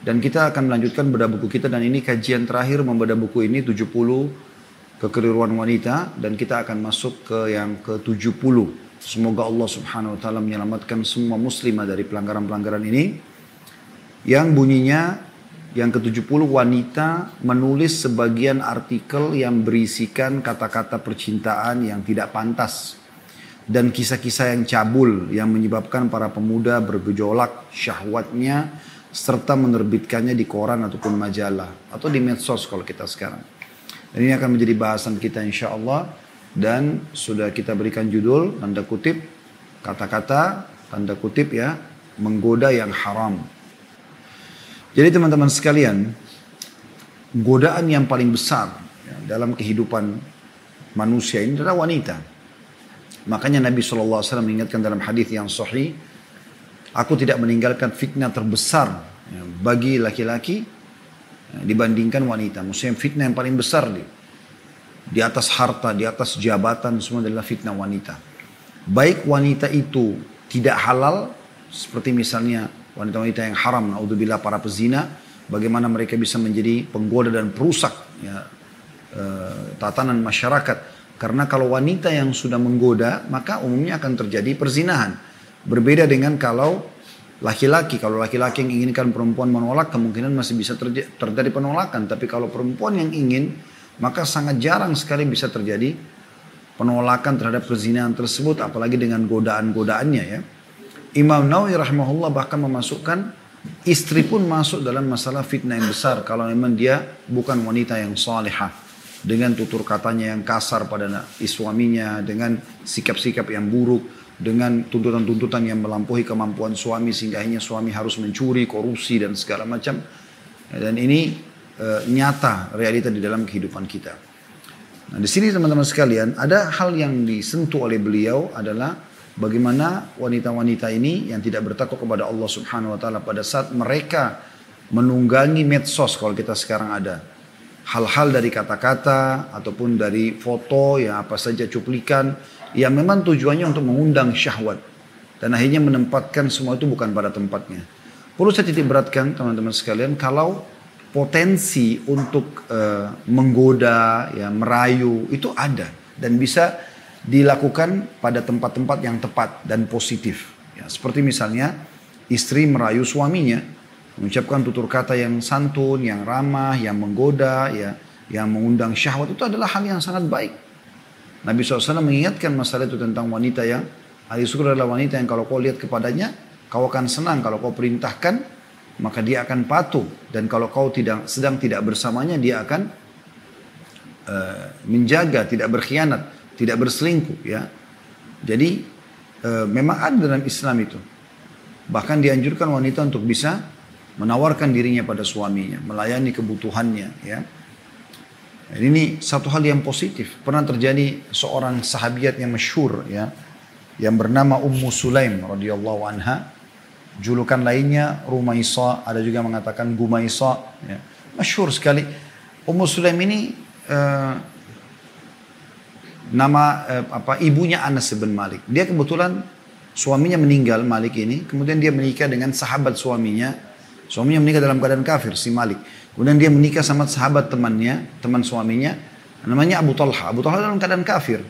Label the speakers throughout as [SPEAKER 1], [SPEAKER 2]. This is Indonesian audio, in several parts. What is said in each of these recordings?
[SPEAKER 1] Dan kita akan melanjutkan bedah buku kita dan ini kajian terakhir membedah buku ini 70 kekeliruan wanita dan kita akan masuk ke yang ke-70. Semoga Allah Subhanahu wa taala menyelamatkan semua muslimah dari pelanggaran-pelanggaran ini. Yang bunyinya yang ke-70 wanita menulis sebagian artikel yang berisikan kata-kata percintaan yang tidak pantas dan kisah-kisah yang cabul yang menyebabkan para pemuda bergejolak syahwatnya serta menerbitkannya di koran ataupun majalah atau di medsos kalau kita sekarang. Dan ini akan menjadi bahasan kita insya Allah dan sudah kita berikan judul tanda kutip kata-kata tanda kutip ya menggoda yang haram. Jadi teman-teman sekalian, godaan yang paling besar ya, dalam kehidupan manusia ini adalah wanita. Makanya Nabi SAW mengingatkan dalam hadis yang sahih, Aku tidak meninggalkan fitnah terbesar bagi laki-laki ya, dibandingkan wanita. Maksudnya fitnah yang paling besar di, di atas harta, di atas jabatan semua adalah fitnah wanita. Baik wanita itu tidak halal seperti misalnya wanita-wanita yang haram, naudzubillah para pezina, bagaimana mereka bisa menjadi penggoda dan perusak ya, e, tatanan masyarakat. Karena kalau wanita yang sudah menggoda, maka umumnya akan terjadi perzinahan. Berbeda dengan kalau laki-laki, kalau laki-laki yang inginkan perempuan menolak, kemungkinan masih bisa terjadi penolakan. Tapi kalau perempuan yang ingin, maka sangat jarang sekali bisa terjadi penolakan terhadap perzinahan tersebut, apalagi dengan godaan-godaannya ya. Imam Nawawi rahimahullah bahkan memasukkan istri pun masuk dalam masalah fitnah yang besar kalau memang dia bukan wanita yang salihah dengan tutur katanya yang kasar pada suaminya dengan sikap-sikap yang buruk dengan tuntutan-tuntutan yang melampaui kemampuan suami sehingga akhirnya suami harus mencuri, korupsi dan segala macam. Dan ini e, nyata realita di dalam kehidupan kita. Nah, di sini teman-teman sekalian, ada hal yang disentuh oleh beliau adalah bagaimana wanita-wanita ini yang tidak bertakwa kepada Allah Subhanahu wa taala pada saat mereka menunggangi medsos kalau kita sekarang ada hal-hal dari kata-kata ataupun dari foto yang apa saja cuplikan yang memang tujuannya untuk mengundang syahwat dan akhirnya menempatkan semua itu bukan pada tempatnya. Perlu saya titik beratkan teman-teman sekalian kalau potensi untuk uh, menggoda, ya merayu itu ada dan bisa dilakukan pada tempat-tempat yang tepat dan positif. Ya, seperti misalnya istri merayu suaminya, mengucapkan tutur kata yang santun, yang ramah, yang menggoda, ya, yang mengundang syahwat itu adalah hal yang sangat baik. Nabi SAW mengingatkan masalah itu tentang wanita yang ahli syukur adalah wanita yang kalau kau lihat kepadanya, kau akan senang. Kalau kau perintahkan, maka dia akan patuh. Dan kalau kau tidak sedang tidak bersamanya, dia akan uh, menjaga, tidak berkhianat, tidak berselingkuh. Ya, jadi uh, memang ada dalam Islam itu. Bahkan dianjurkan wanita untuk bisa menawarkan dirinya pada suaminya, melayani kebutuhannya. Ya, ini satu hal yang positif. Pernah terjadi seorang sahabiat yang masyhur ya, yang bernama Ummu Sulaim radhiyallahu anha. Julukan lainnya Rumaisa, ada juga mengatakan Gumaisa. Ya. Masyhur sekali. Ummu Sulaim ini uh, nama uh, apa ibunya Anas bin Malik. Dia kebetulan suaminya meninggal Malik ini, kemudian dia menikah dengan sahabat suaminya. Suaminya menikah dalam keadaan kafir si Malik. Kemudian dia menikah sama sahabat temannya, teman suaminya, namanya Abu Talha. Abu Talha dalam keadaan kafir.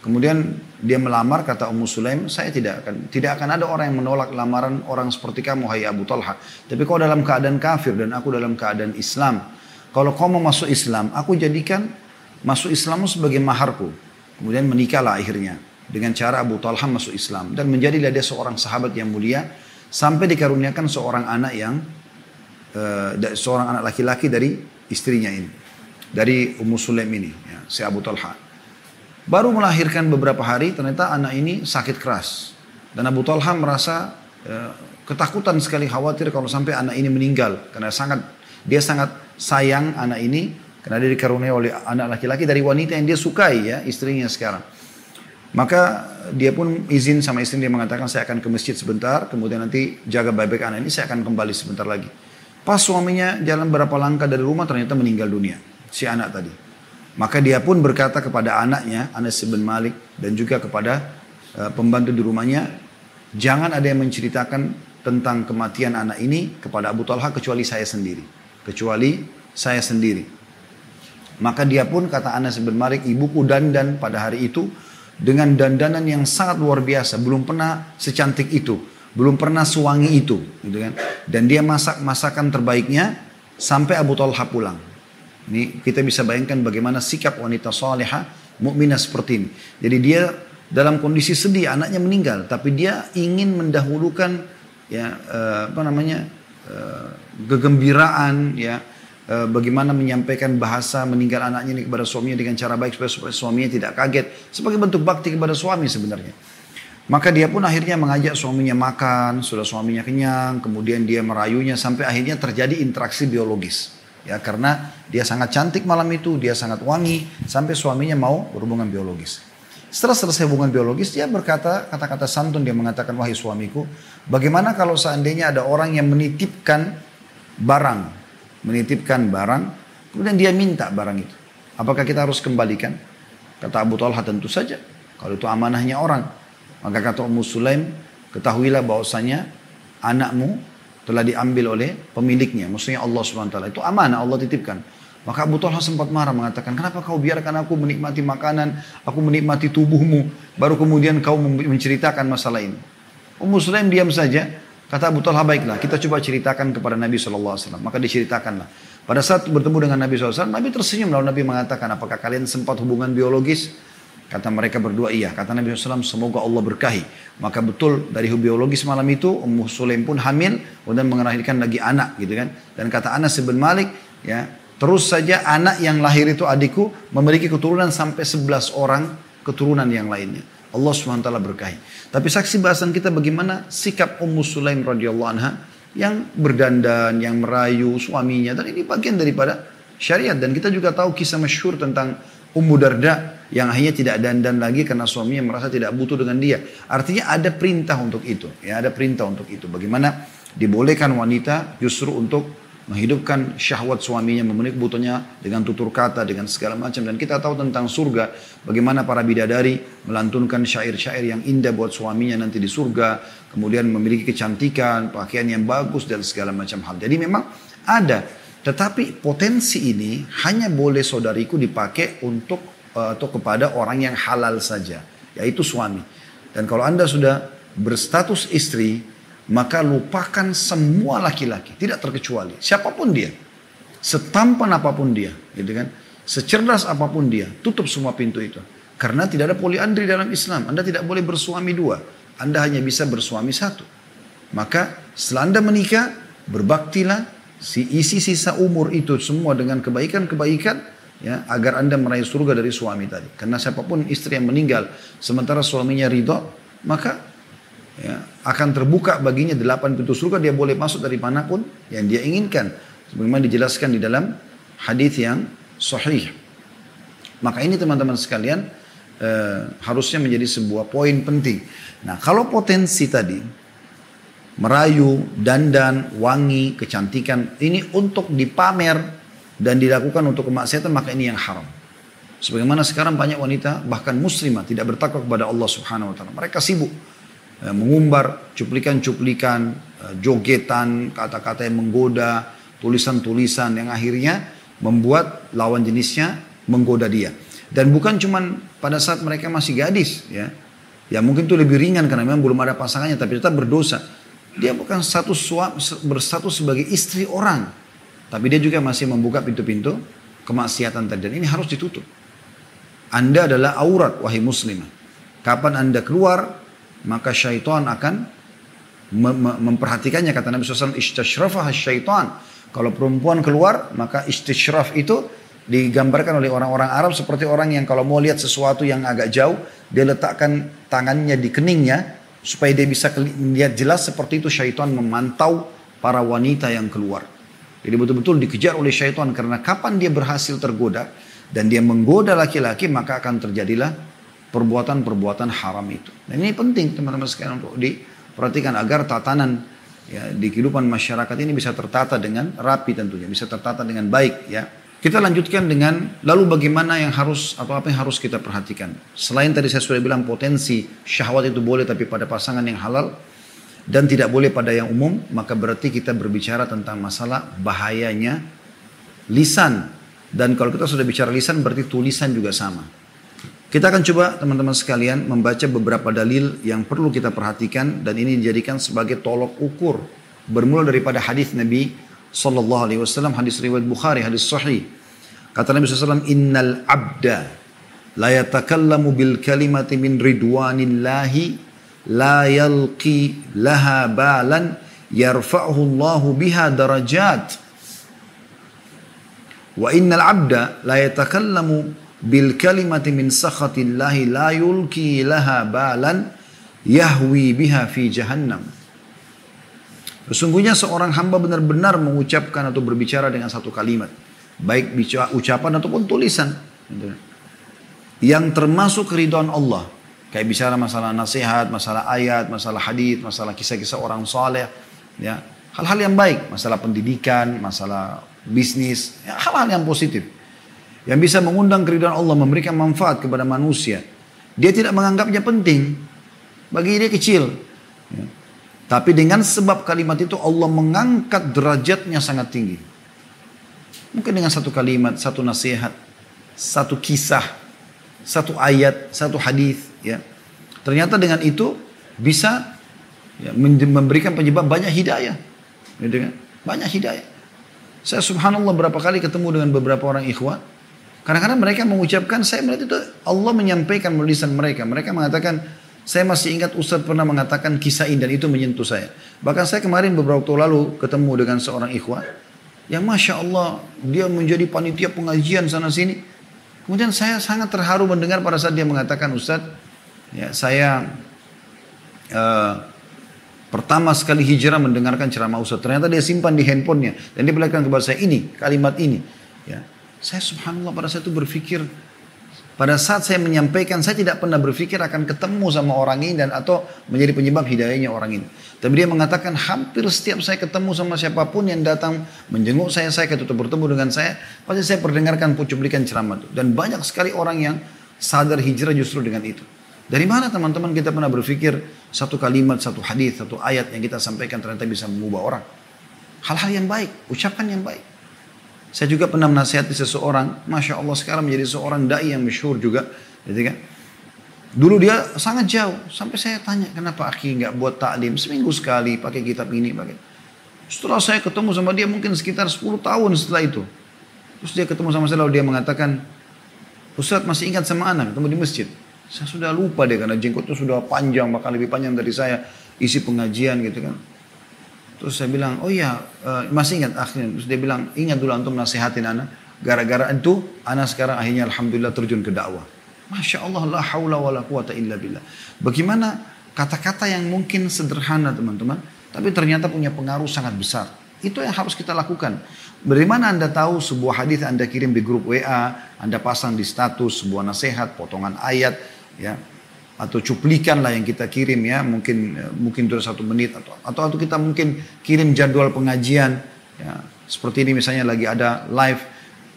[SPEAKER 1] Kemudian dia melamar kata Ummu Sulaim, saya tidak akan tidak akan ada orang yang menolak lamaran orang seperti kamu hai Abu Talha. Tapi kau dalam keadaan kafir dan aku dalam keadaan Islam. Kalau kau mau masuk Islam, aku jadikan masuk Islammu sebagai maharku. Kemudian menikahlah akhirnya dengan cara Abu Talha masuk Islam dan menjadilah dia seorang sahabat yang mulia sampai dikaruniakan seorang anak yang uh, seorang anak laki-laki dari istrinya ini. Dari Ummu Sulaim ini, ya, si Abu Talha. Baru melahirkan beberapa hari, ternyata anak ini sakit keras. Dan Abu Talha merasa uh, ketakutan sekali, khawatir kalau sampai anak ini meninggal. Karena sangat dia sangat sayang anak ini, karena dia dikaruniai oleh anak laki-laki dari wanita yang dia sukai ya, istrinya sekarang. Maka dia pun izin sama istri dia mengatakan saya akan ke masjid sebentar, kemudian nanti jaga baik-baik anak ini, saya akan kembali sebentar lagi. Pas suaminya jalan berapa langkah dari rumah ternyata meninggal dunia. Si anak tadi. Maka dia pun berkata kepada anaknya, Anas bin Malik, dan juga kepada uh, pembantu di rumahnya, jangan ada yang menceritakan tentang kematian anak ini kepada Abu Talha kecuali saya sendiri. Kecuali saya sendiri. Maka dia pun kata Anas bin Malik, ibuku dandan pada hari itu dengan dandanan yang sangat luar biasa, belum pernah secantik itu, belum pernah sewangi itu, gitu kan. Dan dia masak masakan terbaiknya sampai Abu Talha pulang. Ini kita bisa bayangkan bagaimana sikap wanita salihah mukminah seperti ini. Jadi dia dalam kondisi sedih anaknya meninggal, tapi dia ingin mendahulukan ya uh, apa namanya uh, kegembiraan ya uh, bagaimana menyampaikan bahasa meninggal anaknya ini kepada suaminya dengan cara baik supaya suaminya tidak kaget sebagai bentuk bakti kepada suami sebenarnya. Maka dia pun akhirnya mengajak suaminya makan, sudah suaminya kenyang, kemudian dia merayunya sampai akhirnya terjadi interaksi biologis. Ya karena dia sangat cantik malam itu, dia sangat wangi sampai suaminya mau berhubungan biologis. Setelah selesai hubungan biologis, dia berkata kata-kata santun dia mengatakan wahai suamiku, bagaimana kalau seandainya ada orang yang menitipkan barang, menitipkan barang, kemudian dia minta barang itu. Apakah kita harus kembalikan? Kata Abu Talha tentu saja. Kalau itu amanahnya orang. Maka kata Ummu Sulaim, ketahuilah bahwasanya anakmu telah diambil oleh pemiliknya. Maksudnya Allah SWT. Itu amanah Allah titipkan. Maka Abu Talha sempat marah mengatakan, kenapa kau biarkan aku menikmati makanan, aku menikmati tubuhmu, baru kemudian kau menceritakan masalah ini. Ummu Sulaim diam saja, kata Abu Talha baiklah, kita coba ceritakan kepada Nabi SAW. Maka diceritakanlah. Pada saat bertemu dengan Nabi SAW, Nabi tersenyum lalu Nabi mengatakan, apakah kalian sempat hubungan biologis? Kata mereka berdua iya. Kata Nabi SAW semoga Allah berkahi. Maka betul dari biologis malam itu Ummu Sulaim pun hamil dan mengelahirkan lagi anak gitu kan. Dan kata Anas bin Malik ya terus saja anak yang lahir itu adikku memiliki keturunan sampai 11 orang keturunan yang lainnya. Allah SWT berkahi. Tapi saksi bahasan kita bagaimana sikap Ummu Sulaim radhiyallahu anha yang berdandan, yang merayu suaminya. Dan ini bagian daripada syariat. Dan kita juga tahu kisah masyhur tentang Ummu Darda yang akhirnya tidak dandan lagi karena suaminya merasa tidak butuh dengan dia. Artinya ada perintah untuk itu, ya ada perintah untuk itu. Bagaimana dibolehkan wanita justru untuk menghidupkan syahwat suaminya, memenuhi kebutuhannya dengan tutur kata, dengan segala macam. Dan kita tahu tentang surga, bagaimana para bidadari melantunkan syair-syair yang indah buat suaminya nanti di surga, kemudian memiliki kecantikan, pakaian yang bagus dan segala macam hal. Jadi memang ada tetapi potensi ini hanya boleh saudariku dipakai untuk atau kepada orang yang halal saja, yaitu suami. Dan kalau Anda sudah berstatus istri, maka lupakan semua laki-laki, tidak terkecuali siapa pun dia. Setampan apa pun dia, gitu kan? Secerdas apa pun dia, tutup semua pintu itu. Karena tidak ada poliandri dalam Islam. Anda tidak boleh bersuami dua. Anda hanya bisa bersuami satu. Maka setelah Anda menikah, berbaktilah si isi sisa umur itu semua dengan kebaikan-kebaikan ya agar anda meraih surga dari suami tadi. Karena siapa pun istri yang meninggal sementara suaminya ridho maka ya, akan terbuka baginya delapan pintu surga. Dia boleh masuk dari mana pun yang dia inginkan. Sebagaimana dijelaskan di dalam hadis yang sahih. Maka ini teman-teman sekalian eh, harusnya menjadi sebuah poin penting. Nah kalau potensi tadi merayu, dandan, wangi, kecantikan. Ini untuk dipamer dan dilakukan untuk kemaksiatan maka ini yang haram. Sebagaimana sekarang banyak wanita bahkan muslimah tidak bertakwa kepada Allah Subhanahu wa taala. Mereka sibuk eh, mengumbar cuplikan-cuplikan, eh, jogetan, kata-kata yang menggoda, tulisan-tulisan yang akhirnya membuat lawan jenisnya menggoda dia. Dan bukan cuman pada saat mereka masih gadis ya. Ya mungkin itu lebih ringan karena memang belum ada pasangannya tapi tetap berdosa. Dia bukan status suami, berstatus sebagai istri orang. Tapi dia juga masih membuka pintu-pintu kemaksiatan tadi. Dan ini harus ditutup. Anda adalah aurat, wahai muslimah. Kapan Anda keluar, maka syaitan akan memperhatikannya. Kata Nabi SAW, istashrafah syaitan. Kalau perempuan keluar, maka istishraf itu digambarkan oleh orang-orang Arab seperti orang yang kalau mau lihat sesuatu yang agak jauh, dia letakkan tangannya di keningnya, supaya dia bisa melihat jelas seperti itu syaitan memantau para wanita yang keluar. Jadi betul-betul dikejar oleh syaitan karena kapan dia berhasil tergoda dan dia menggoda laki-laki maka akan terjadilah perbuatan-perbuatan haram itu. Dan ini penting teman-teman sekalian untuk diperhatikan agar tatanan ya, di kehidupan masyarakat ini bisa tertata dengan rapi tentunya, bisa tertata dengan baik ya. Kita lanjutkan dengan lalu bagaimana yang harus atau apa yang harus kita perhatikan. Selain tadi saya sudah bilang potensi syahwat itu boleh tapi pada pasangan yang halal. Dan tidak boleh pada yang umum, maka berarti kita berbicara tentang masalah bahayanya lisan. Dan kalau kita sudah bicara lisan berarti tulisan juga sama. Kita akan coba teman-teman sekalian membaca beberapa dalil yang perlu kita perhatikan dan ini dijadikan sebagai tolok ukur bermula daripada hadis Nabi sallallahu alaihi wasallam hadis riwayat Bukhari hadis sahih. Kata Nabi SAW, Innal abda la yatakallamu bil kalimati min ridwanillahi la yalqi laha balan yarfa'uhu Allah biha darajat wa innal abda la yatakallamu bil kalimati min sakhatillahi la yulki laha balan yahwi biha fi jahannam Sesungguhnya seorang hamba benar-benar mengucapkan atau berbicara dengan satu kalimat. Baik ucapan ataupun tulisan. Yang termasuk keridhaan Allah. Kayak bicara masalah nasihat, masalah ayat, masalah hadith, masalah kisah-kisah orang saleh, ya. Hal-hal yang baik, masalah pendidikan, masalah bisnis, ya, hal-hal yang positif. Yang bisa mengundang keridhaan Allah, memberikan manfaat kepada manusia. Dia tidak menganggapnya penting. Bagi dia kecil. Ya. Tapi dengan sebab kalimat itu Allah mengangkat derajatnya sangat tinggi. Mungkin dengan satu kalimat, satu nasihat, satu kisah, satu ayat, satu hadis, ya. Ternyata dengan itu bisa ya, memberikan penyebab banyak hidayah. Gitu kan? Banyak hidayah. Saya subhanallah berapa kali ketemu dengan beberapa orang ikhwan. Kadang-kadang mereka mengucapkan, saya melihat itu Allah menyampaikan melalui mereka. Mereka mengatakan, saya masih ingat Ustaz pernah mengatakan kisah ini dan itu menyentuh saya. Bahkan saya kemarin beberapa waktu lalu ketemu dengan seorang ikhwan. Yang Masya Allah, dia menjadi panitia pengajian sana sini. Kemudian saya sangat terharu mendengar pada saat dia mengatakan, Ustaz, Ya, saya uh, pertama sekali hijrah mendengarkan ceramah Ustaz. Ternyata dia simpan di handphonenya dan dia berikan kepada saya ini kalimat ini. Ya, saya subhanallah pada saat itu berpikir pada saat saya menyampaikan, saya tidak pernah berpikir akan ketemu sama orang ini dan atau menjadi penyebab hidayahnya orang ini. Tapi dia mengatakan hampir setiap saya ketemu sama siapa pun yang datang menjenguk saya, saya ketika bertemu dengan saya, pasti saya perdengarkan cuplikan ceramah itu. Dan banyak sekali orang yang sadar hijrah justru dengan itu. Dari mana teman-teman kita pernah berpikir satu kalimat, satu hadis, satu ayat yang kita sampaikan ternyata bisa mengubah orang. Hal-hal yang baik, ucapan yang baik. Saya juga pernah menasihati seseorang, Masya Allah sekarang menjadi seorang da'i yang masyhur juga. Gitu kan? Dulu dia sangat jauh, sampai saya tanya kenapa Aki nggak buat taklim seminggu sekali pakai kitab ini, pakai. Setelah saya ketemu sama dia mungkin sekitar 10 tahun setelah itu. Terus dia ketemu sama saya lalu dia mengatakan, Ustaz masih ingat sama anak, ketemu di masjid. Saya sudah lupa deh karena jenggotnya sudah panjang, bahkan lebih panjang dari saya. Isi pengajian gitu kan. Terus saya bilang, oh iya, uh, masih ingat akhirnya. Terus dia bilang, ingat dulu antum nasihatin anak. Gara-gara itu, anak sekarang akhirnya Alhamdulillah terjun ke dakwah. Masya Allah, la hawla wa la quwata illa billah. Bagaimana kata-kata yang mungkin sederhana teman-teman, tapi ternyata punya pengaruh sangat besar. Itu yang harus kita lakukan. Dari Anda tahu sebuah hadis Anda kirim di grup WA, Anda pasang di status sebuah nasihat, potongan ayat, ya atau cuplikan lah yang kita kirim ya. Mungkin mungkin dua satu menit atau atau atau kita mungkin kirim jadwal pengajian. Ya seperti ini misalnya lagi ada live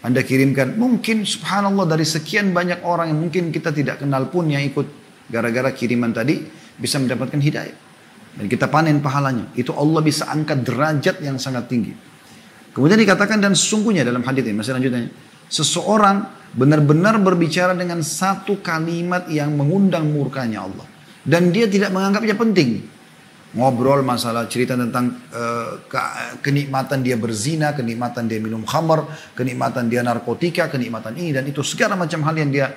[SPEAKER 1] anda kirimkan. Mungkin subhanallah dari sekian banyak orang yang mungkin kita tidak kenal pun yang ikut gara-gara kiriman tadi bisa mendapatkan hidayah. Dan kita panen pahalanya. Itu Allah bisa angkat derajat yang sangat tinggi. Kemudian dikatakan dan sesungguhnya dalam hadis ini masih lanjutnya seseorang benar-benar berbicara dengan satu kalimat yang mengundang murkanya Allah. Dan dia tidak menganggapnya penting. Ngobrol masalah cerita tentang uh, ke kenikmatan dia berzina, kenikmatan dia minum khamar, kenikmatan dia narkotika, kenikmatan ini dan itu segala macam hal yang dia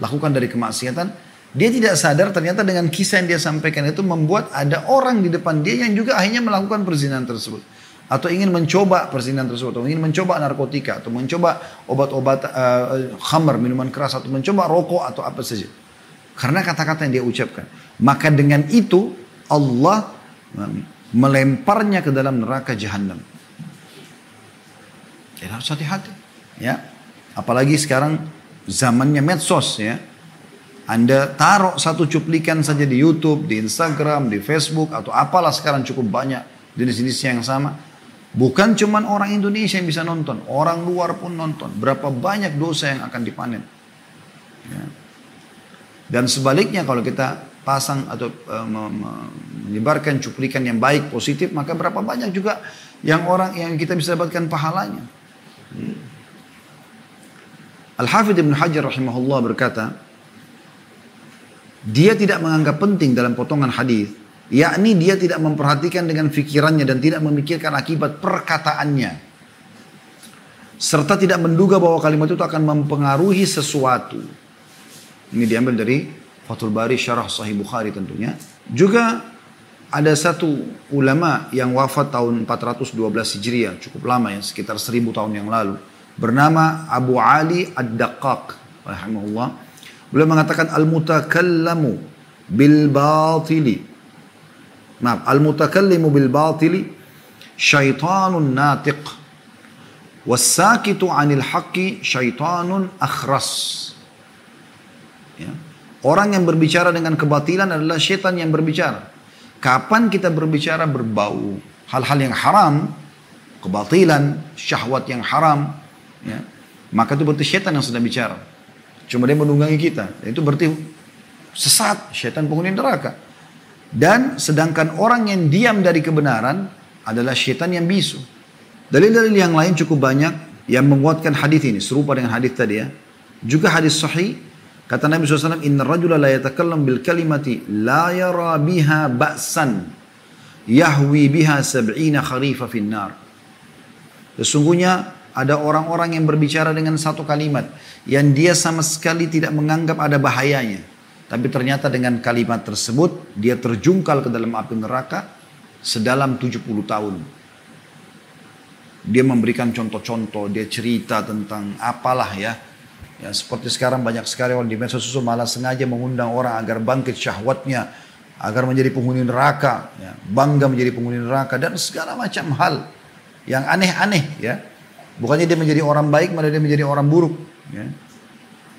[SPEAKER 1] lakukan dari kemaksiatan. Dia tidak sadar ternyata dengan kisah yang dia sampaikan itu membuat ada orang di depan dia yang juga akhirnya melakukan perzinahan tersebut atau ingin mencoba persinahan tersebut atau ingin mencoba narkotika atau mencoba obat-obat uh, khamar minuman keras atau mencoba rokok atau apa saja. Karena kata-kata yang dia ucapkan. Maka dengan itu Allah melemparnya ke dalam neraka jahanam jadi harus hati-hati ya. Apalagi sekarang zamannya medsos ya. Anda taruh satu cuplikan saja di YouTube, di Instagram, di Facebook atau apalah sekarang cukup banyak jenis-jenis yang sama Bukan cuma orang Indonesia yang bisa nonton, orang luar pun nonton. Berapa banyak dosa yang akan dipanen. Ya. Dan sebaliknya kalau kita pasang atau uh, menyebarkan cuplikan yang baik positif maka berapa banyak juga yang orang yang kita bisa dapatkan pahalanya. Hmm. Al-Hafidh Ibn Hajar rahimahullah berkata, dia tidak menganggap penting dalam potongan hadis, yakni dia tidak memperhatikan dengan fikirannya dan tidak memikirkan akibat perkataannya. Serta tidak menduga bahwa kalimat itu akan mempengaruhi sesuatu. Ini diambil dari Fathul Bari Syarah Sahih Bukhari tentunya. Juga ada satu ulama yang wafat tahun 412 Hijriah, cukup lama ya, sekitar 1000 tahun yang lalu. Bernama Abu Ali Ad-Daqqaq, rahimahullah. Beliau mengatakan al-mutakallamu bil batili. Maaf, al-mutakallimu bil batili syaitanun natiq. Wasakitu anil haqqi syaitanun akhras. Ya. Orang yang berbicara dengan kebatilan adalah setan yang berbicara. Kapan kita berbicara berbau hal-hal yang haram, kebatilan, syahwat yang haram, ya, maka itu berarti setan yang sedang bicara. Cuma dia menunggangi kita. Itu berarti sesat, setan penghuni neraka. Dan sedangkan orang yang diam dari kebenaran adalah setan yang bisu. Dalil-dalil yang lain cukup banyak yang menguatkan hadis ini serupa dengan hadis tadi ya. Juga hadis sahih Kata Nabi SAW, Inna rajula la yatakallam bil kalimati la yara biha ba'san yahwi biha sab'ina kharifa finnar. Sesungguhnya ada orang-orang yang berbicara dengan satu kalimat yang dia sama sekali tidak menganggap ada bahayanya. Tapi ternyata dengan kalimat tersebut dia terjungkal ke dalam api neraka sedalam 70 tahun. Dia memberikan contoh-contoh, dia cerita tentang apalah ya, Ya, seperti sekarang banyak sekali orang di media sosial malah sengaja mengundang orang agar bangkit syahwatnya, agar menjadi penghuni neraka, ya, bangga menjadi penghuni neraka dan segala macam hal yang aneh-aneh ya. Bukannya dia menjadi orang baik, malah dia menjadi orang buruk. Ya.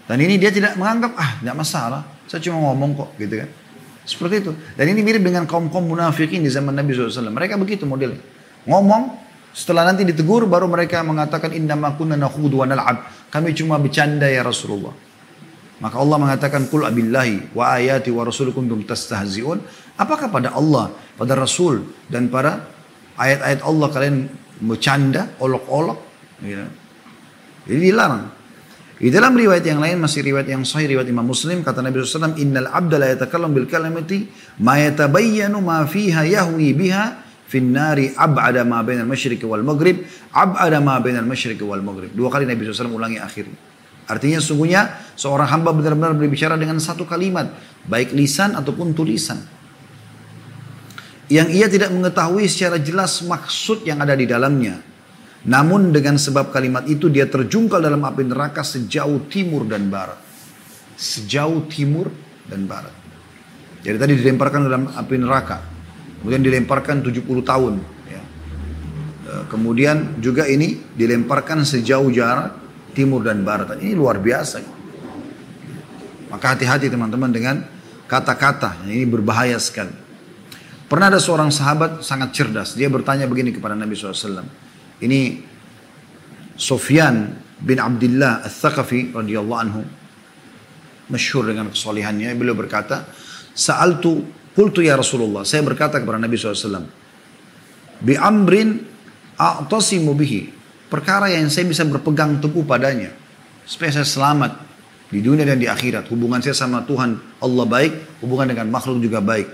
[SPEAKER 1] Dan ini dia tidak menganggap ah tidak masalah, saya cuma ngomong kok gitu kan. Seperti itu. Dan ini mirip dengan kaum-kaum munafikin di zaman Nabi SAW. Mereka begitu modelnya. Ngomong, setelah nanti ditegur baru mereka mengatakan inna kunna nakhudu wa nal'ab. Kami cuma bercanda ya Rasulullah. Maka Allah mengatakan kul abillahi wa ayati wa rasul kuntum tastahzi'un. Apakah pada Allah, pada Rasul dan pada ayat-ayat Allah kalian bercanda, olok-olok? Ya. Jadi dilarang. Di dalam riwayat yang lain masih riwayat yang sahih riwayat Imam Muslim kata Nabi SAW innal abda la yatakallam bil kalimati ma yatabayyanu ma fiha yahwi biha finnari ab'ada ma bainal masyriqi wal maghrib ab'ada ma bainal masyriqi wal maghrib. Dua kali Nabi SAW ulangi akhir artinya sungguhnya seorang hamba benar-benar berbicara dengan satu kalimat baik lisan ataupun tulisan yang ia tidak mengetahui secara jelas maksud yang ada di dalamnya namun dengan sebab kalimat itu dia terjungkal dalam api neraka sejauh timur dan barat sejauh timur dan barat jadi tadi dilemparkan dalam api neraka Kemudian dilemparkan 70 tahun. Ya. E, kemudian juga ini dilemparkan sejauh jarak timur dan barat. Ini luar biasa. Maka hati-hati teman-teman dengan kata-kata. Ini berbahaya sekali. Pernah ada seorang sahabat sangat cerdas. Dia bertanya begini kepada Nabi SAW. Ini Sofyan bin Abdullah Al-Thaqafi radhiyallahu anhu. Masyhur dengan kesolehannya. Beliau berkata, Sa'altu Qultu ya Rasulullah, saya berkata kepada Nabi SAW, Bi amrin a'tasimu bihi. Perkara yang saya bisa berpegang teguh padanya. Supaya saya selamat di dunia dan di akhirat. Hubungan saya sama Tuhan Allah baik, hubungan dengan makhluk juga baik.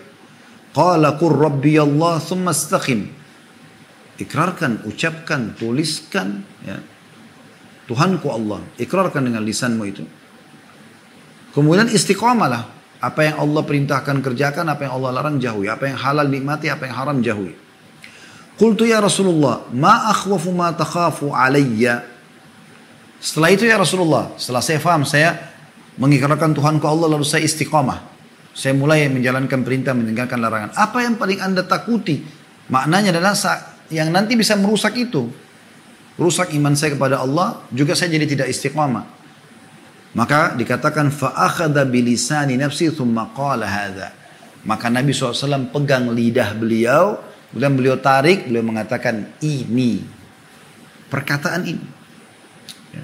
[SPEAKER 1] Qala qur rabbi Allah thumma. Ikrarkan, ucapkan, tuliskan. Ya. Tuhanku Allah. Ikrarkan dengan lisanmu itu. Kemudian istiqamalah. Apa yang Allah perintahkan kerjakan, apa yang Allah larang jauhi. Apa yang halal nikmati, apa yang haram jauhi. Qultu ya Rasulullah, ma akhwafu ma takhafu alayya. Setelah itu ya Rasulullah, setelah saya faham, saya mengikrarkan Tuhanku Allah lalu saya istiqamah. Saya mulai menjalankan perintah, meninggalkan larangan. Apa yang paling anda takuti? Maknanya adalah yang nanti bisa merusak itu. Rusak iman saya kepada Allah, juga saya jadi tidak istiqamah. Maka dikatakan fa'akhadha bilisani nafsi thumma qala hadha. Maka Nabi SAW pegang lidah beliau, kemudian beliau tarik, beliau mengatakan ini. Perkataan ini. Ya.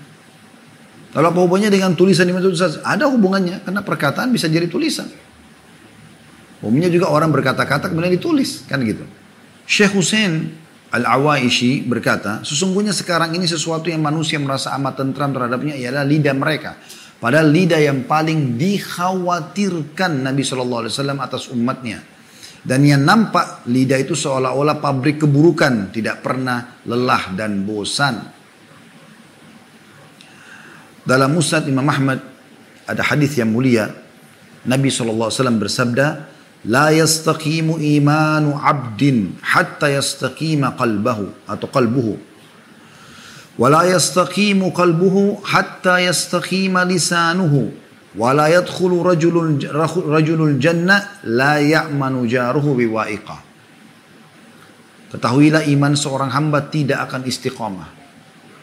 [SPEAKER 1] Lalu apa hubungannya dengan tulisan itu? Ada hubungannya, karena perkataan bisa jadi tulisan. Umumnya juga orang berkata-kata kemudian ditulis, kan gitu. Syekh Hussein Al-Awaishi berkata, sesungguhnya sekarang ini sesuatu yang manusia merasa amat tentram terhadapnya ialah lidah mereka. Padahal lidah yang paling dikhawatirkan Nabi SAW atas umatnya. Dan yang nampak lidah itu seolah-olah pabrik keburukan, tidak pernah lelah dan bosan. Dalam Musnad Imam Ahmad ada hadis yang mulia. Nabi SAW bersabda, لا يستقيم إيمان عبد حتى يستقيم قلبه atau قلبه ولا يستقيم قلبه حتى يستقيم لسانه ولا يدخل رجل رجل الجنة لا يأمن جاره بوائقة Ketahuilah iman seorang hamba tidak akan istiqomah.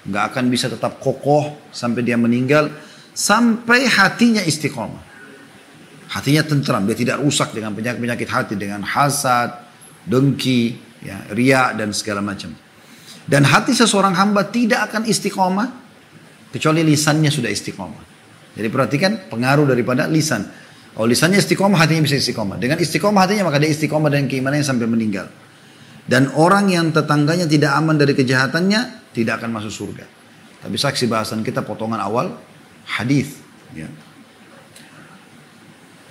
[SPEAKER 1] Nggak akan bisa tetap kokoh sampai dia meninggal. Sampai hatinya istiqomah. Hatinya tentram, dia tidak rusak dengan penyakit-penyakit hati. Dengan hasad, dengki, ya, ria dan segala macam. Dan hati seseorang hamba tidak akan istiqomah kecuali lisannya sudah istiqomah. Jadi perhatikan pengaruh daripada lisan. Kalau lisannya istiqomah, hatinya bisa istiqomah. Dengan istiqomah hatinya maka dia istiqomah dan keimanannya sampai meninggal. Dan orang yang tetangganya tidak aman dari kejahatannya tidak akan masuk surga. Tapi saksi bahasan kita potongan awal hadis. Ya.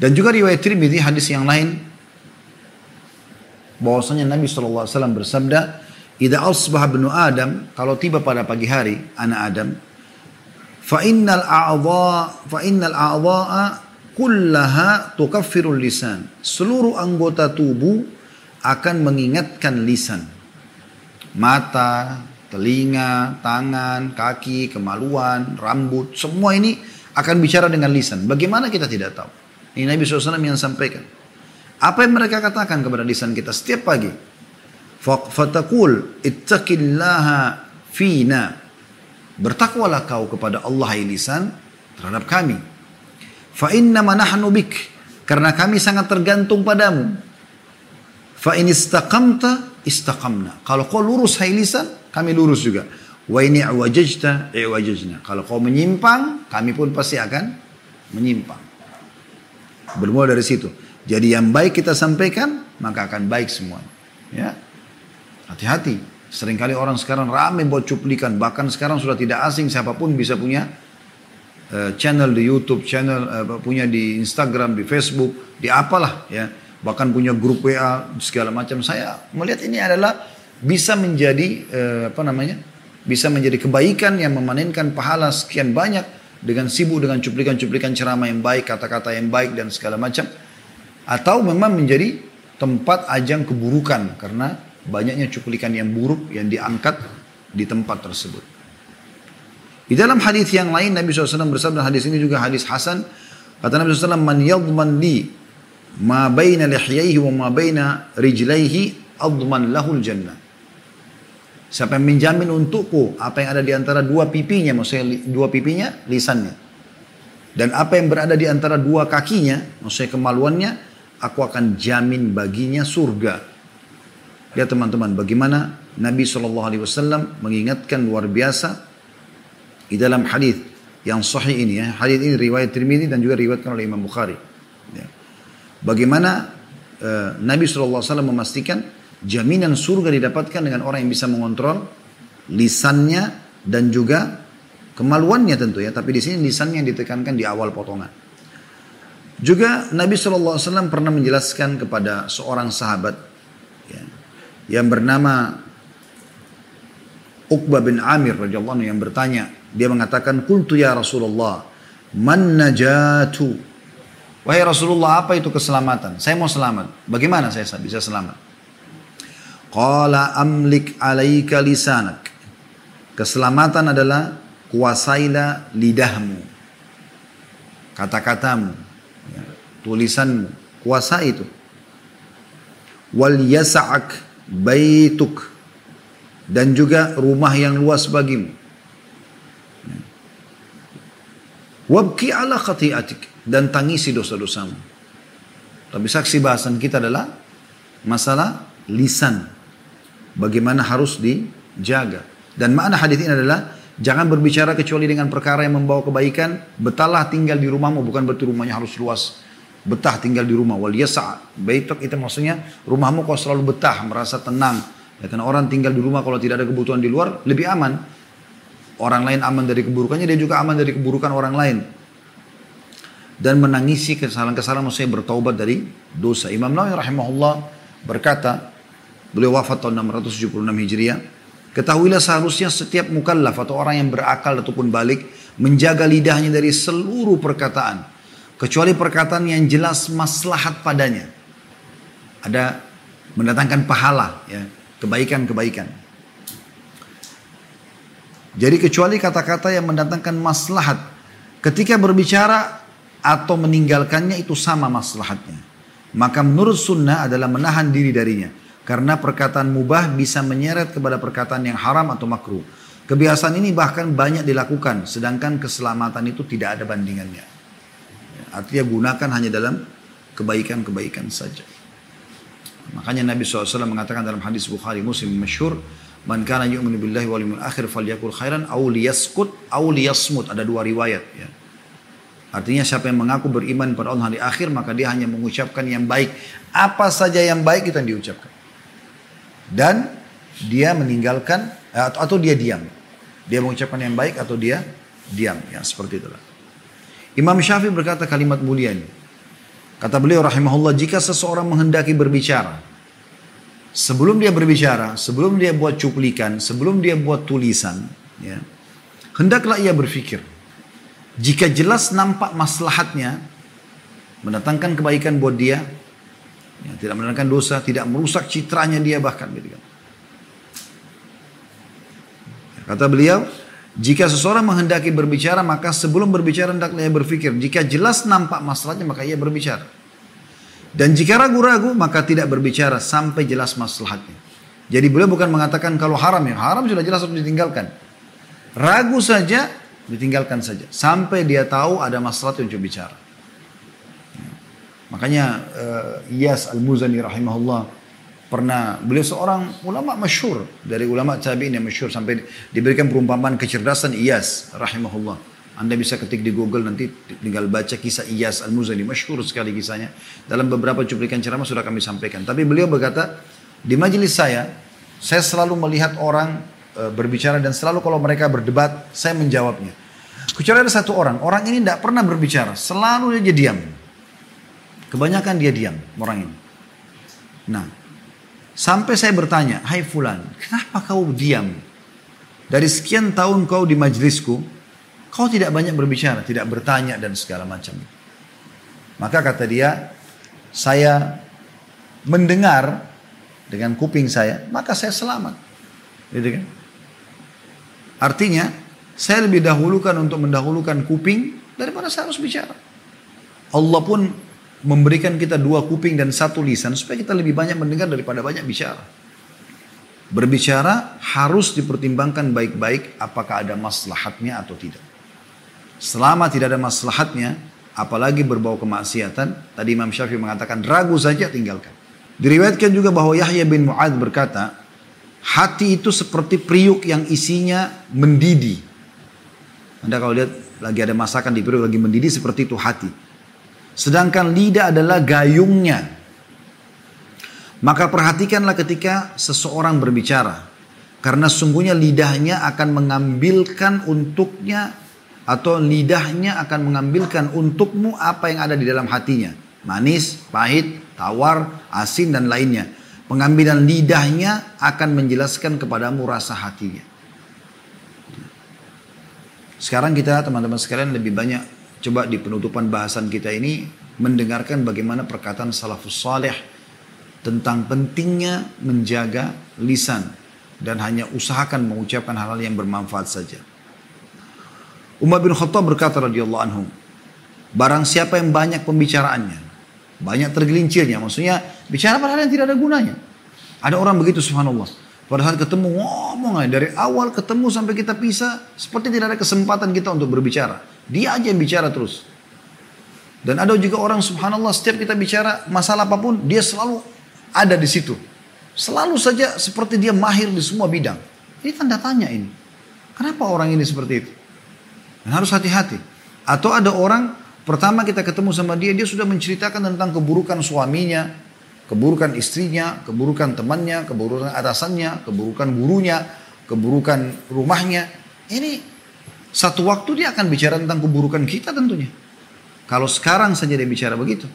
[SPEAKER 1] Dan juga riwayat Tirmidzi hadis yang lain bahwasanya Nabi SAW bersabda, "Idza asbaha ibnu Adam, kalau tiba pada pagi hari anak Adam, fa innal a'dha fa innal a'dha'a kullaha tukaffirul lisan." Seluruh anggota tubuh akan mengingatkan lisan. Mata, telinga, tangan, kaki, kemaluan, rambut, semua ini akan bicara dengan lisan. Bagaimana kita tidak tahu? Ini Nabi SAW yang sampaikan. Apa yang mereka katakan kepada lisan kita setiap pagi? Fatakul ittaqillaha fina. Bertakwalah kau kepada Allah hai lisan terhadap kami. Fa inna nahnu bik. Karena kami sangat tergantung padamu. Fa in istaqamta istaqamna. Kalau kau lurus hai lisan, kami lurus juga. Wa ini i'wajajta i'wajajna. Kalau kau menyimpang, kami pun pasti akan menyimpang. Bermula dari situ. Jadi yang baik kita sampaikan, maka akan baik semua. Ya. Hati-hati. Seringkali orang sekarang ramai buat cuplikan. Bahkan sekarang sudah tidak asing siapa pun bisa punya uh, channel di YouTube, channel uh, punya di Instagram, di Facebook, di apalah ya. Bahkan punya grup WA segala macam. Saya melihat ini adalah bisa menjadi uh, apa namanya? Bisa menjadi kebaikan yang memanenkan pahala sekian banyak dengan sibuk dengan cuplikan-cuplikan ceramah yang baik, kata-kata yang baik dan segala macam. Atau memang menjadi tempat ajang keburukan karena banyaknya cuplikan yang buruk yang diangkat di tempat tersebut. Di dalam hadis yang lain Nabi SAW bersabda hadis ini juga hadis Hasan kata Nabi SAW man yadman li ma baina lihyaihi wa ma baina rijlaihi adman lahul jannah Siapa yang menjamin untukku apa yang ada di antara dua pipinya, maksudnya dua pipinya, lisannya. Dan apa yang berada di antara dua kakinya, maksudnya kemaluannya, aku akan jamin baginya surga. Lihat teman-teman, bagaimana Nabi SAW mengingatkan luar biasa di dalam hadis yang sahih ini ya. Hadis ini riwayat Tirmidzi dan juga riwayatkan oleh Imam Bukhari. Ya. Bagaimana uh, Nabi SAW memastikan Jaminan surga didapatkan dengan orang yang bisa mengontrol lisannya dan juga kemaluannya tentu ya. Tapi di sini lisannya yang ditekankan di awal potongan. Juga Nabi SAW pernah menjelaskan kepada seorang sahabat ya, yang bernama Uqbah bin Amir radhiyallahu yang bertanya, dia mengatakan, "Qultu ya Rasulullah, man najatu?" Wahai Rasulullah, apa itu keselamatan? Saya mau selamat. Bagaimana saya bisa selamat? Qala amlik alaika lisanak. Keselamatan adalah kuasailah lidahmu. Kata-katamu. Ya, tulisanmu. Kuasai itu. Wal yasa'ak baituk. Dan juga rumah yang luas bagimu. Ya. Wabki ala khati'atik. Dan tangisi dosa-dosamu. Tapi saksi bahasan kita adalah masalah lisan bagaimana harus dijaga. Dan makna hadis ini adalah jangan berbicara kecuali dengan perkara yang membawa kebaikan. Betahlah tinggal di rumahmu bukan berarti rumahnya harus luas. betah tinggal di rumah. Wal yasa' baituk itu maksudnya rumahmu kau selalu betah, merasa tenang. Ya, karena orang tinggal di rumah kalau tidak ada kebutuhan di luar lebih aman. Orang lain aman dari keburukannya, dia juga aman dari keburukan orang lain. Dan menangisi kesalahan-kesalahan maksudnya bertaubat dari dosa. Imam Nawawi rahimahullah berkata, beliau wafat tahun 676 Hijriah, ketahuilah seharusnya setiap mukallaf atau orang yang berakal ataupun balik menjaga lidahnya dari seluruh perkataan kecuali perkataan yang jelas maslahat padanya. Ada mendatangkan pahala ya, kebaikan-kebaikan. Jadi kecuali kata-kata yang mendatangkan maslahat ketika berbicara atau meninggalkannya itu sama maslahatnya. Maka menurut sunnah adalah menahan diri darinya. Karena perkataan mubah bisa menyeret kepada perkataan yang haram atau makruh. Kebiasaan ini bahkan banyak dilakukan, sedangkan keselamatan itu tidak ada bandingannya. Artinya gunakan hanya dalam kebaikan-kebaikan saja. Makanya Nabi SAW mengatakan dalam hadis Bukhari Muslim masyhur, "Man kana yu'minu billahi wal yawmil akhir falyakul khairan aw liyaskut aw liyasmut." Ada dua riwayat ya. Artinya siapa yang mengaku beriman pada Allah hari akhir maka dia hanya mengucapkan yang baik. Apa saja yang baik itu yang diucapkan. Dan dia meninggalkan atau dia diam. Dia mengucapkan yang baik atau dia diam. Ya seperti itulah. Imam Syafi'i berkata kalimat mulia ini. Kata beliau rahimahullah, jika seseorang menghendaki berbicara, sebelum dia berbicara, sebelum dia buat cuplikan, sebelum dia buat tulisan, ya, hendaklah ia berpikir. Jika jelas nampak maslahatnya, mendatangkan kebaikan buat dia, ya, tidak mendatangkan dosa, tidak merusak citranya dia bahkan. Gitu kan. Kata beliau, jika seseorang menghendaki berbicara, maka sebelum berbicara hendaklah ia berpikir. Jika jelas nampak masalahnya, maka ia berbicara. Dan jika ragu-ragu, maka tidak berbicara sampai jelas masalahnya. Jadi beliau bukan mengatakan kalau haram ya, haram sudah jelas harus ditinggalkan. Ragu saja, ditinggalkan saja. Sampai dia tahu ada masalah untuk bicara. Makanya uh, Iyas Al-Muzani rahimahullah pernah beliau seorang ulama masyur dari ulama tabi'in yang masyur sampai diberikan perumpamaan kecerdasan Iyas rahimahullah. Anda bisa ketik di Google nanti tinggal baca kisah Iyas Al-Muzani masyur sekali kisahnya. Dalam beberapa cuplikan ceramah sudah kami sampaikan. Tapi beliau berkata di majelis saya saya selalu melihat orang e, berbicara dan selalu kalau mereka berdebat saya menjawabnya. Kecuali ada satu orang, orang ini tidak pernah berbicara, selalu dia diam. Kebanyakan dia diam orang ini. Nah, Sampai saya bertanya, hai fulan, kenapa kau diam? Dari sekian tahun kau di majlisku, kau tidak banyak berbicara, tidak bertanya dan segala macam. Maka kata dia, saya mendengar dengan kuping saya, maka saya selamat. Gitu kan? Artinya, saya lebih dahulukan untuk mendahulukan kuping daripada saya harus bicara. Allah pun memberikan kita dua kuping dan satu lisan supaya kita lebih banyak mendengar daripada banyak bicara. Berbicara harus dipertimbangkan baik-baik apakah ada maslahatnya atau tidak. Selama tidak ada maslahatnya, apalagi berbau kemaksiatan, tadi Imam Syafi'i mengatakan ragu saja tinggalkan. Diriwayatkan juga bahwa Yahya bin Mu'ad berkata, hati itu seperti periuk yang isinya mendidih. Anda kalau lihat lagi ada masakan di periuk lagi mendidih seperti itu hati. Sedangkan lidah adalah gayungnya. Maka perhatikanlah ketika seseorang berbicara. Karena sungguhnya lidahnya akan mengambilkan untuknya atau lidahnya akan mengambilkan untukmu apa yang ada di dalam hatinya. Manis, pahit, tawar, asin dan lainnya. Pengambilan lidahnya akan menjelaskan kepadamu rasa hatinya. Sekarang kita teman-teman sekalian lebih banyak Coba di penutupan bahasan kita ini mendengarkan bagaimana perkataan salafus saleh tentang pentingnya menjaga lisan dan hanya usahakan mengucapkan hal-hal yang bermanfaat saja. Umar bin Khattab berkata radhiyallahu anhu, barang siapa yang banyak pembicaraannya, banyak tergelincirnya, maksudnya bicara pada hal yang tidak ada gunanya. Ada orang begitu subhanallah. Pada saat ketemu ngomong aja dari awal ketemu sampai kita pisah seperti tidak ada kesempatan kita untuk berbicara. Dia aja yang bicara terus. Dan ada juga orang subhanallah setiap kita bicara masalah apa pun dia selalu ada di situ. Selalu saja seperti dia mahir di semua bidang. Ini tanda tanya ini. Kenapa orang ini seperti itu? Dan harus hati-hati. Atau ada orang Pertama kita ketemu sama dia, dia sudah menceritakan tentang keburukan suaminya, keburukan istrinya, keburukan temannya, keburukan atasannya, keburukan gurunya, keburukan rumahnya. Ini satu waktu dia akan bicara tentang keburukan kita tentunya. Kalau sekarang saja dia bicara begitu,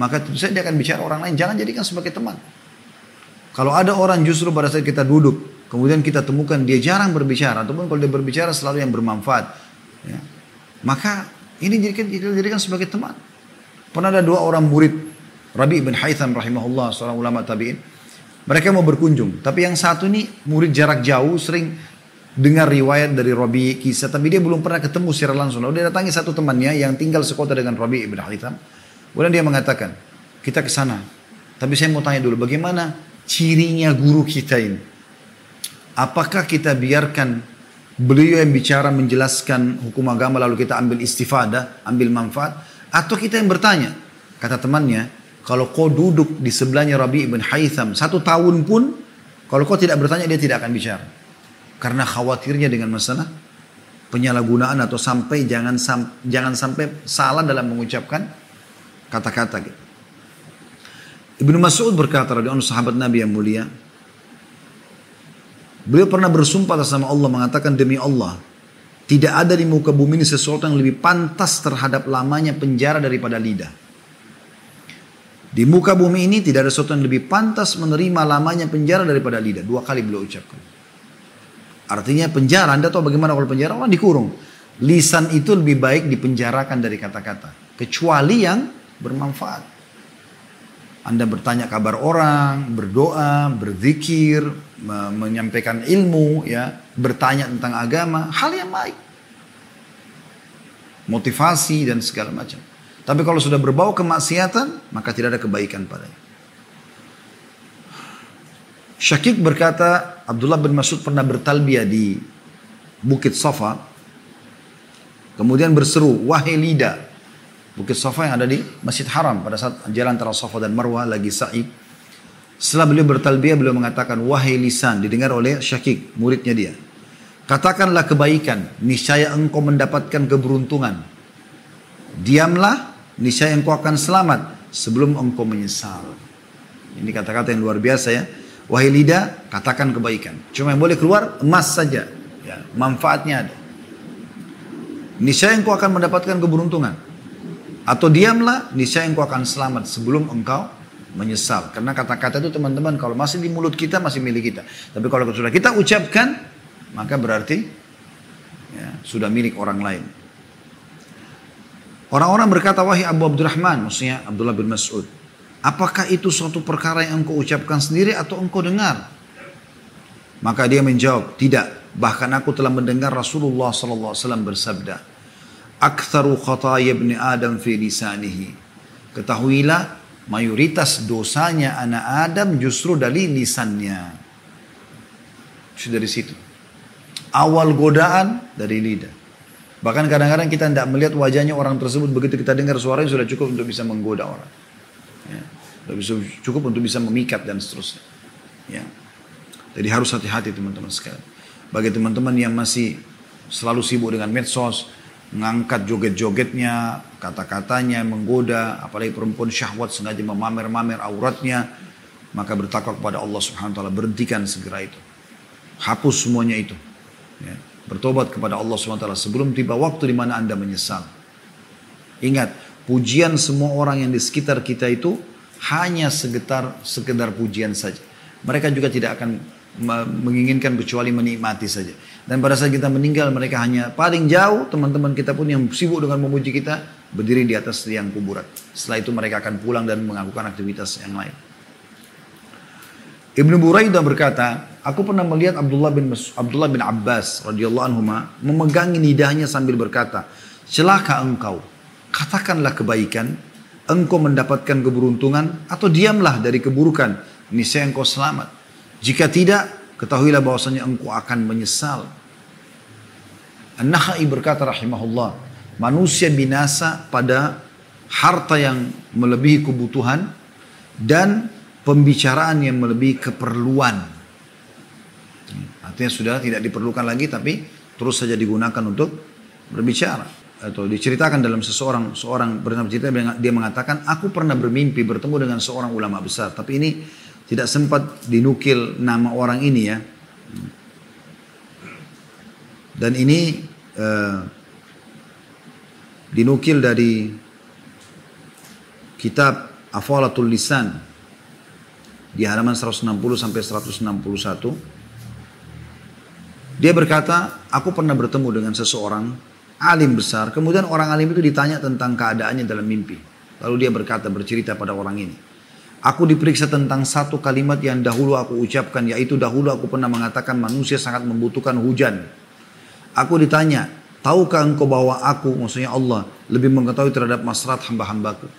[SPEAKER 1] maka tentu saja dia akan bicara orang lain. Jangan jadikan sebagai teman. Kalau ada orang justru pada saat kita duduk, kemudian kita temukan dia jarang berbicara, ataupun kalau dia berbicara selalu yang bermanfaat, ya, maka ini jadikan, jadikan sebagai teman. Pernah ada dua orang murid Rabi bin Haytham rahimahullah seorang ulama tabi'in. Mereka mau berkunjung, tapi yang satu ini murid jarak jauh sering dengar riwayat dari Rabi kisah, tapi dia belum pernah ketemu secara langsung. Lalu dia datangi satu temannya yang tinggal sekota dengan Rabi bin Haytham. Kemudian dia mengatakan, kita ke sana. Tapi saya mau tanya dulu, bagaimana cirinya guru kita ini? Apakah kita biarkan Beliau yang bicara menjelaskan hukum agama lalu kita ambil istifadah, ambil manfaat. Atau kita yang bertanya. Kata temannya, kalau kau duduk di sebelahnya Rabi ibn Haytham satu tahun pun, kalau kau tidak bertanya dia tidak akan bicara. Karena khawatirnya dengan masalah penyalahgunaan atau sampai jangan jangan sampai salah dalam mengucapkan kata-kata gitu. Ibnu Mas'ud berkata radhiyallahu sahabat Nabi yang mulia, Beliau pernah bersumpah atas nama Allah mengatakan demi Allah, tidak ada di muka bumi ini sesuatu yang lebih pantas terhadap lamanya penjara daripada lidah. Di muka bumi ini tidak ada sesuatu yang lebih pantas menerima lamanya penjara daripada lidah. Dua kali beliau ucapkan. Artinya penjara, Anda tahu bagaimana kalau penjara? Orang dikurung. Lisan itu lebih baik dipenjarakan dari kata-kata. Kecuali yang bermanfaat. Anda bertanya kabar orang, berdoa, berzikir, menyampaikan ilmu, ya, bertanya tentang agama, hal yang baik. Motivasi dan segala macam. Tapi kalau sudah berbau kemaksiatan, maka tidak ada kebaikan padanya. Syakik berkata, Abdullah bin Mas'ud pernah bertalbiah di Bukit Safa. Kemudian berseru, wahai lidah, Bukit Safa yang ada di Masjid Haram pada saat jalan antara Safa dan Marwah lagi sa'i. Setelah beliau bertalbiyah beliau mengatakan wahai lisan didengar oleh Syakik muridnya dia. Katakanlah kebaikan, niscaya engkau mendapatkan keberuntungan. Diamlah, niscaya engkau akan selamat sebelum engkau menyesal. Ini kata-kata yang luar biasa ya. Wahai lidah, katakan kebaikan. Cuma yang boleh keluar emas saja. Ya, manfaatnya ada. Niscaya engkau akan mendapatkan keberuntungan. Atau diamlah, niscaya engkau akan selamat sebelum engkau menyesal. Karena kata-kata itu teman-teman kalau masih di mulut kita masih milik kita. Tapi kalau sudah kita ucapkan, maka berarti ya, sudah milik orang lain. Orang-orang berkata, wahai Abu Abdurrahman, maksudnya Abdullah bin Mas'ud. Apakah itu suatu perkara yang engkau ucapkan sendiri atau engkau dengar? Maka dia menjawab, tidak. Bahkan aku telah mendengar Rasulullah SAW bersabda, aktharu khataya ibni Adam fi lisanihi. Ketahuilah mayoritas dosanya anak Adam justru dari lisannya. Sudah dari situ. Awal godaan dari lidah. Bahkan kadang-kadang kita tidak melihat wajahnya orang tersebut begitu kita dengar suaranya sudah cukup untuk bisa menggoda orang. Cukup untuk bisa memikat dan seterusnya. Ya. Jadi harus hati-hati teman-teman sekalian. Bagi teman-teman yang masih selalu sibuk dengan medsos, mengangkat joget-jogetnya, kata-katanya menggoda, apalagi perempuan syahwat sengaja memamer-mamer auratnya, maka bertakwa kepada Allah Subhanahu wa taala, berhentikan segera itu. Hapus semuanya itu. Ya. Bertobat kepada Allah Subhanahu wa taala sebelum tiba waktu di mana Anda menyesal. Ingat, pujian semua orang yang di sekitar kita itu hanya sekedar sekedar pujian saja. Mereka juga tidak akan menginginkan kecuali menikmati saja. Dan pada saat kita meninggal mereka hanya paling jauh teman-teman kita pun yang sibuk dengan memuji kita berdiri di atas tiang kuburan. Setelah itu mereka akan pulang dan melakukan aktivitas yang lain. Ibnu Buraidah berkata, aku pernah melihat Abdullah bin Mas, Abdullah bin Abbas radhiyallahu anhu memegangi lidahnya sambil berkata, "Celaka engkau, katakanlah kebaikan, engkau mendapatkan keberuntungan atau diamlah dari keburukan, niscaya engkau selamat. Jika tidak, ketahuilah bahwasanya engkau akan menyesal. An-Nakhai berkata rahimahullah, manusia binasa pada harta yang melebihi kebutuhan dan pembicaraan yang melebihi keperluan. Artinya sudah tidak diperlukan lagi tapi terus saja digunakan untuk berbicara. Atau diceritakan dalam seseorang seorang bernama cerita dia mengatakan aku pernah bermimpi bertemu dengan seorang ulama besar tapi ini tidak sempat dinukil nama orang ini ya. Dan ini uh, dinukil dari kitab Afalatul Lisan di halaman 160 sampai 161 dia berkata aku pernah bertemu dengan seseorang alim besar. Kemudian orang alim itu ditanya tentang keadaannya dalam mimpi. Lalu dia berkata, bercerita pada orang ini. Aku diperiksa tentang satu kalimat yang dahulu aku ucapkan, yaitu dahulu aku pernah mengatakan manusia sangat membutuhkan hujan. Aku ditanya, tahukah engkau bahwa aku, maksudnya Allah, lebih mengetahui terhadap masyarakat hamba-hambaku.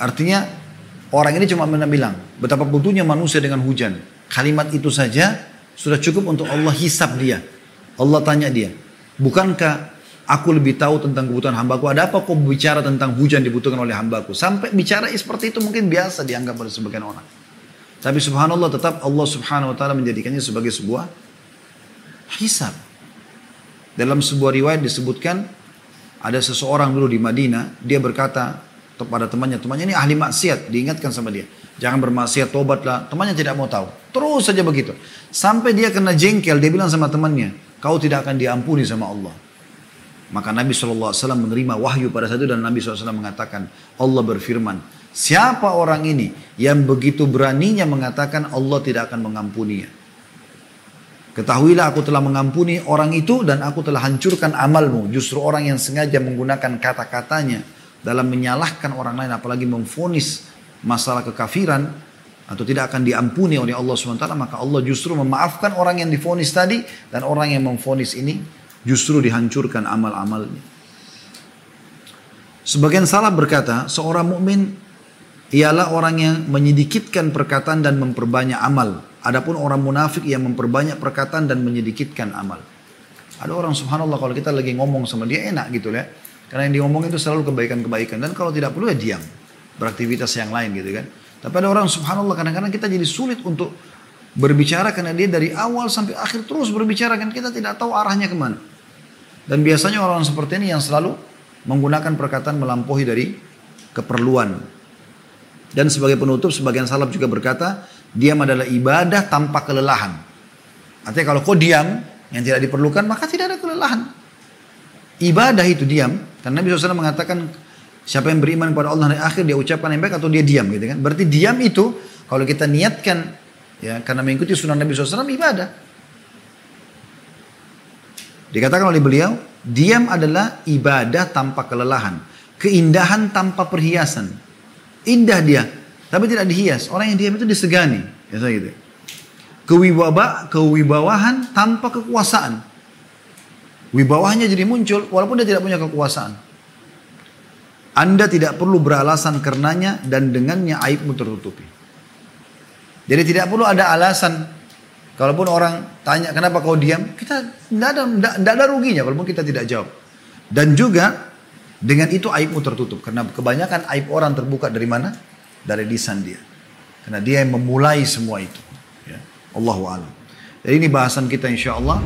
[SPEAKER 1] Artinya, orang ini cuma bilang, betapa butuhnya manusia dengan hujan. Kalimat itu saja sudah cukup untuk Allah hisap dia. Allah tanya dia, Bukankah aku lebih tahu tentang kebutuhan hambaku? Ada apa kok bicara tentang hujan dibutuhkan oleh hambaku? Sampai bicara seperti itu mungkin biasa dianggap oleh sebagian orang. Tapi subhanallah tetap Allah subhanahu wa ta'ala menjadikannya sebagai sebuah hisab. Dalam sebuah riwayat disebutkan ada seseorang dulu di Madinah, dia berkata kepada temannya, temannya ini ahli maksiat, diingatkan sama dia. Jangan bermaksiat, tobatlah. Temannya tidak mau tahu. Terus saja begitu. Sampai dia kena jengkel, dia bilang sama temannya, kau tidak akan diampuni sama Allah. Maka Nabi SAW menerima wahyu pada saat itu dan Nabi SAW mengatakan, Allah berfirman, siapa orang ini yang begitu beraninya mengatakan Allah tidak akan mengampuninya. Ketahuilah aku telah mengampuni orang itu dan aku telah hancurkan amalmu. Justru orang yang sengaja menggunakan kata-katanya dalam menyalahkan orang lain apalagi memfonis masalah kekafiran atau tidak akan diampuni oleh Allah SWT maka Allah justru memaafkan orang yang difonis tadi dan orang yang memfonis ini justru dihancurkan amal-amalnya. Sebagian salah berkata seorang mukmin ialah orang yang menyedikitkan perkataan dan memperbanyak amal. Adapun orang munafik yang memperbanyak perkataan dan menyedikitkan amal. Ada orang subhanallah kalau kita lagi ngomong sama dia enak gitu ya. Karena yang diomong itu selalu kebaikan-kebaikan dan kalau tidak perlu ya diam. Beraktivitas yang lain gitu kan. Tapi ada orang subhanallah kadang-kadang kita jadi sulit untuk berbicara karena dia dari awal sampai akhir terus berbicara kan kita tidak tahu arahnya ke mana. Dan biasanya orang seperti ini yang selalu menggunakan perkataan melampaui dari keperluan. Dan sebagai penutup sebagian salaf juga berkata diam adalah ibadah tanpa kelelahan. Artinya kalau kau diam yang tidak diperlukan maka tidak ada kelelahan. Ibadah itu diam karena Nabi SAW mengatakan Siapa yang beriman kepada Allah hari akhir dia ucapkan yang baik atau dia diam gitu kan. Berarti diam itu kalau kita niatkan ya karena mengikuti sunnah Nabi SAW ibadah. Dikatakan oleh beliau, diam adalah ibadah tanpa kelelahan. Keindahan tanpa perhiasan. Indah dia, tapi tidak dihias. Orang yang diam itu disegani. Ya gitu. Kewibawa, kewibawahan tanpa kekuasaan. Wibawahnya jadi muncul walaupun dia tidak punya kekuasaan. Anda tidak perlu beralasan karenanya dan dengannya aibmu tertutupi. Jadi tidak perlu ada alasan. Kalaupun orang tanya kenapa kau diam, kita tidak ada, tidak, ada ruginya walaupun kita tidak jawab. Dan juga dengan itu aibmu tertutup. Karena kebanyakan aib orang terbuka dari mana? Dari lisan dia. Karena dia yang memulai semua itu. Ya. Allahu alam. Jadi ini bahasan kita insya Allah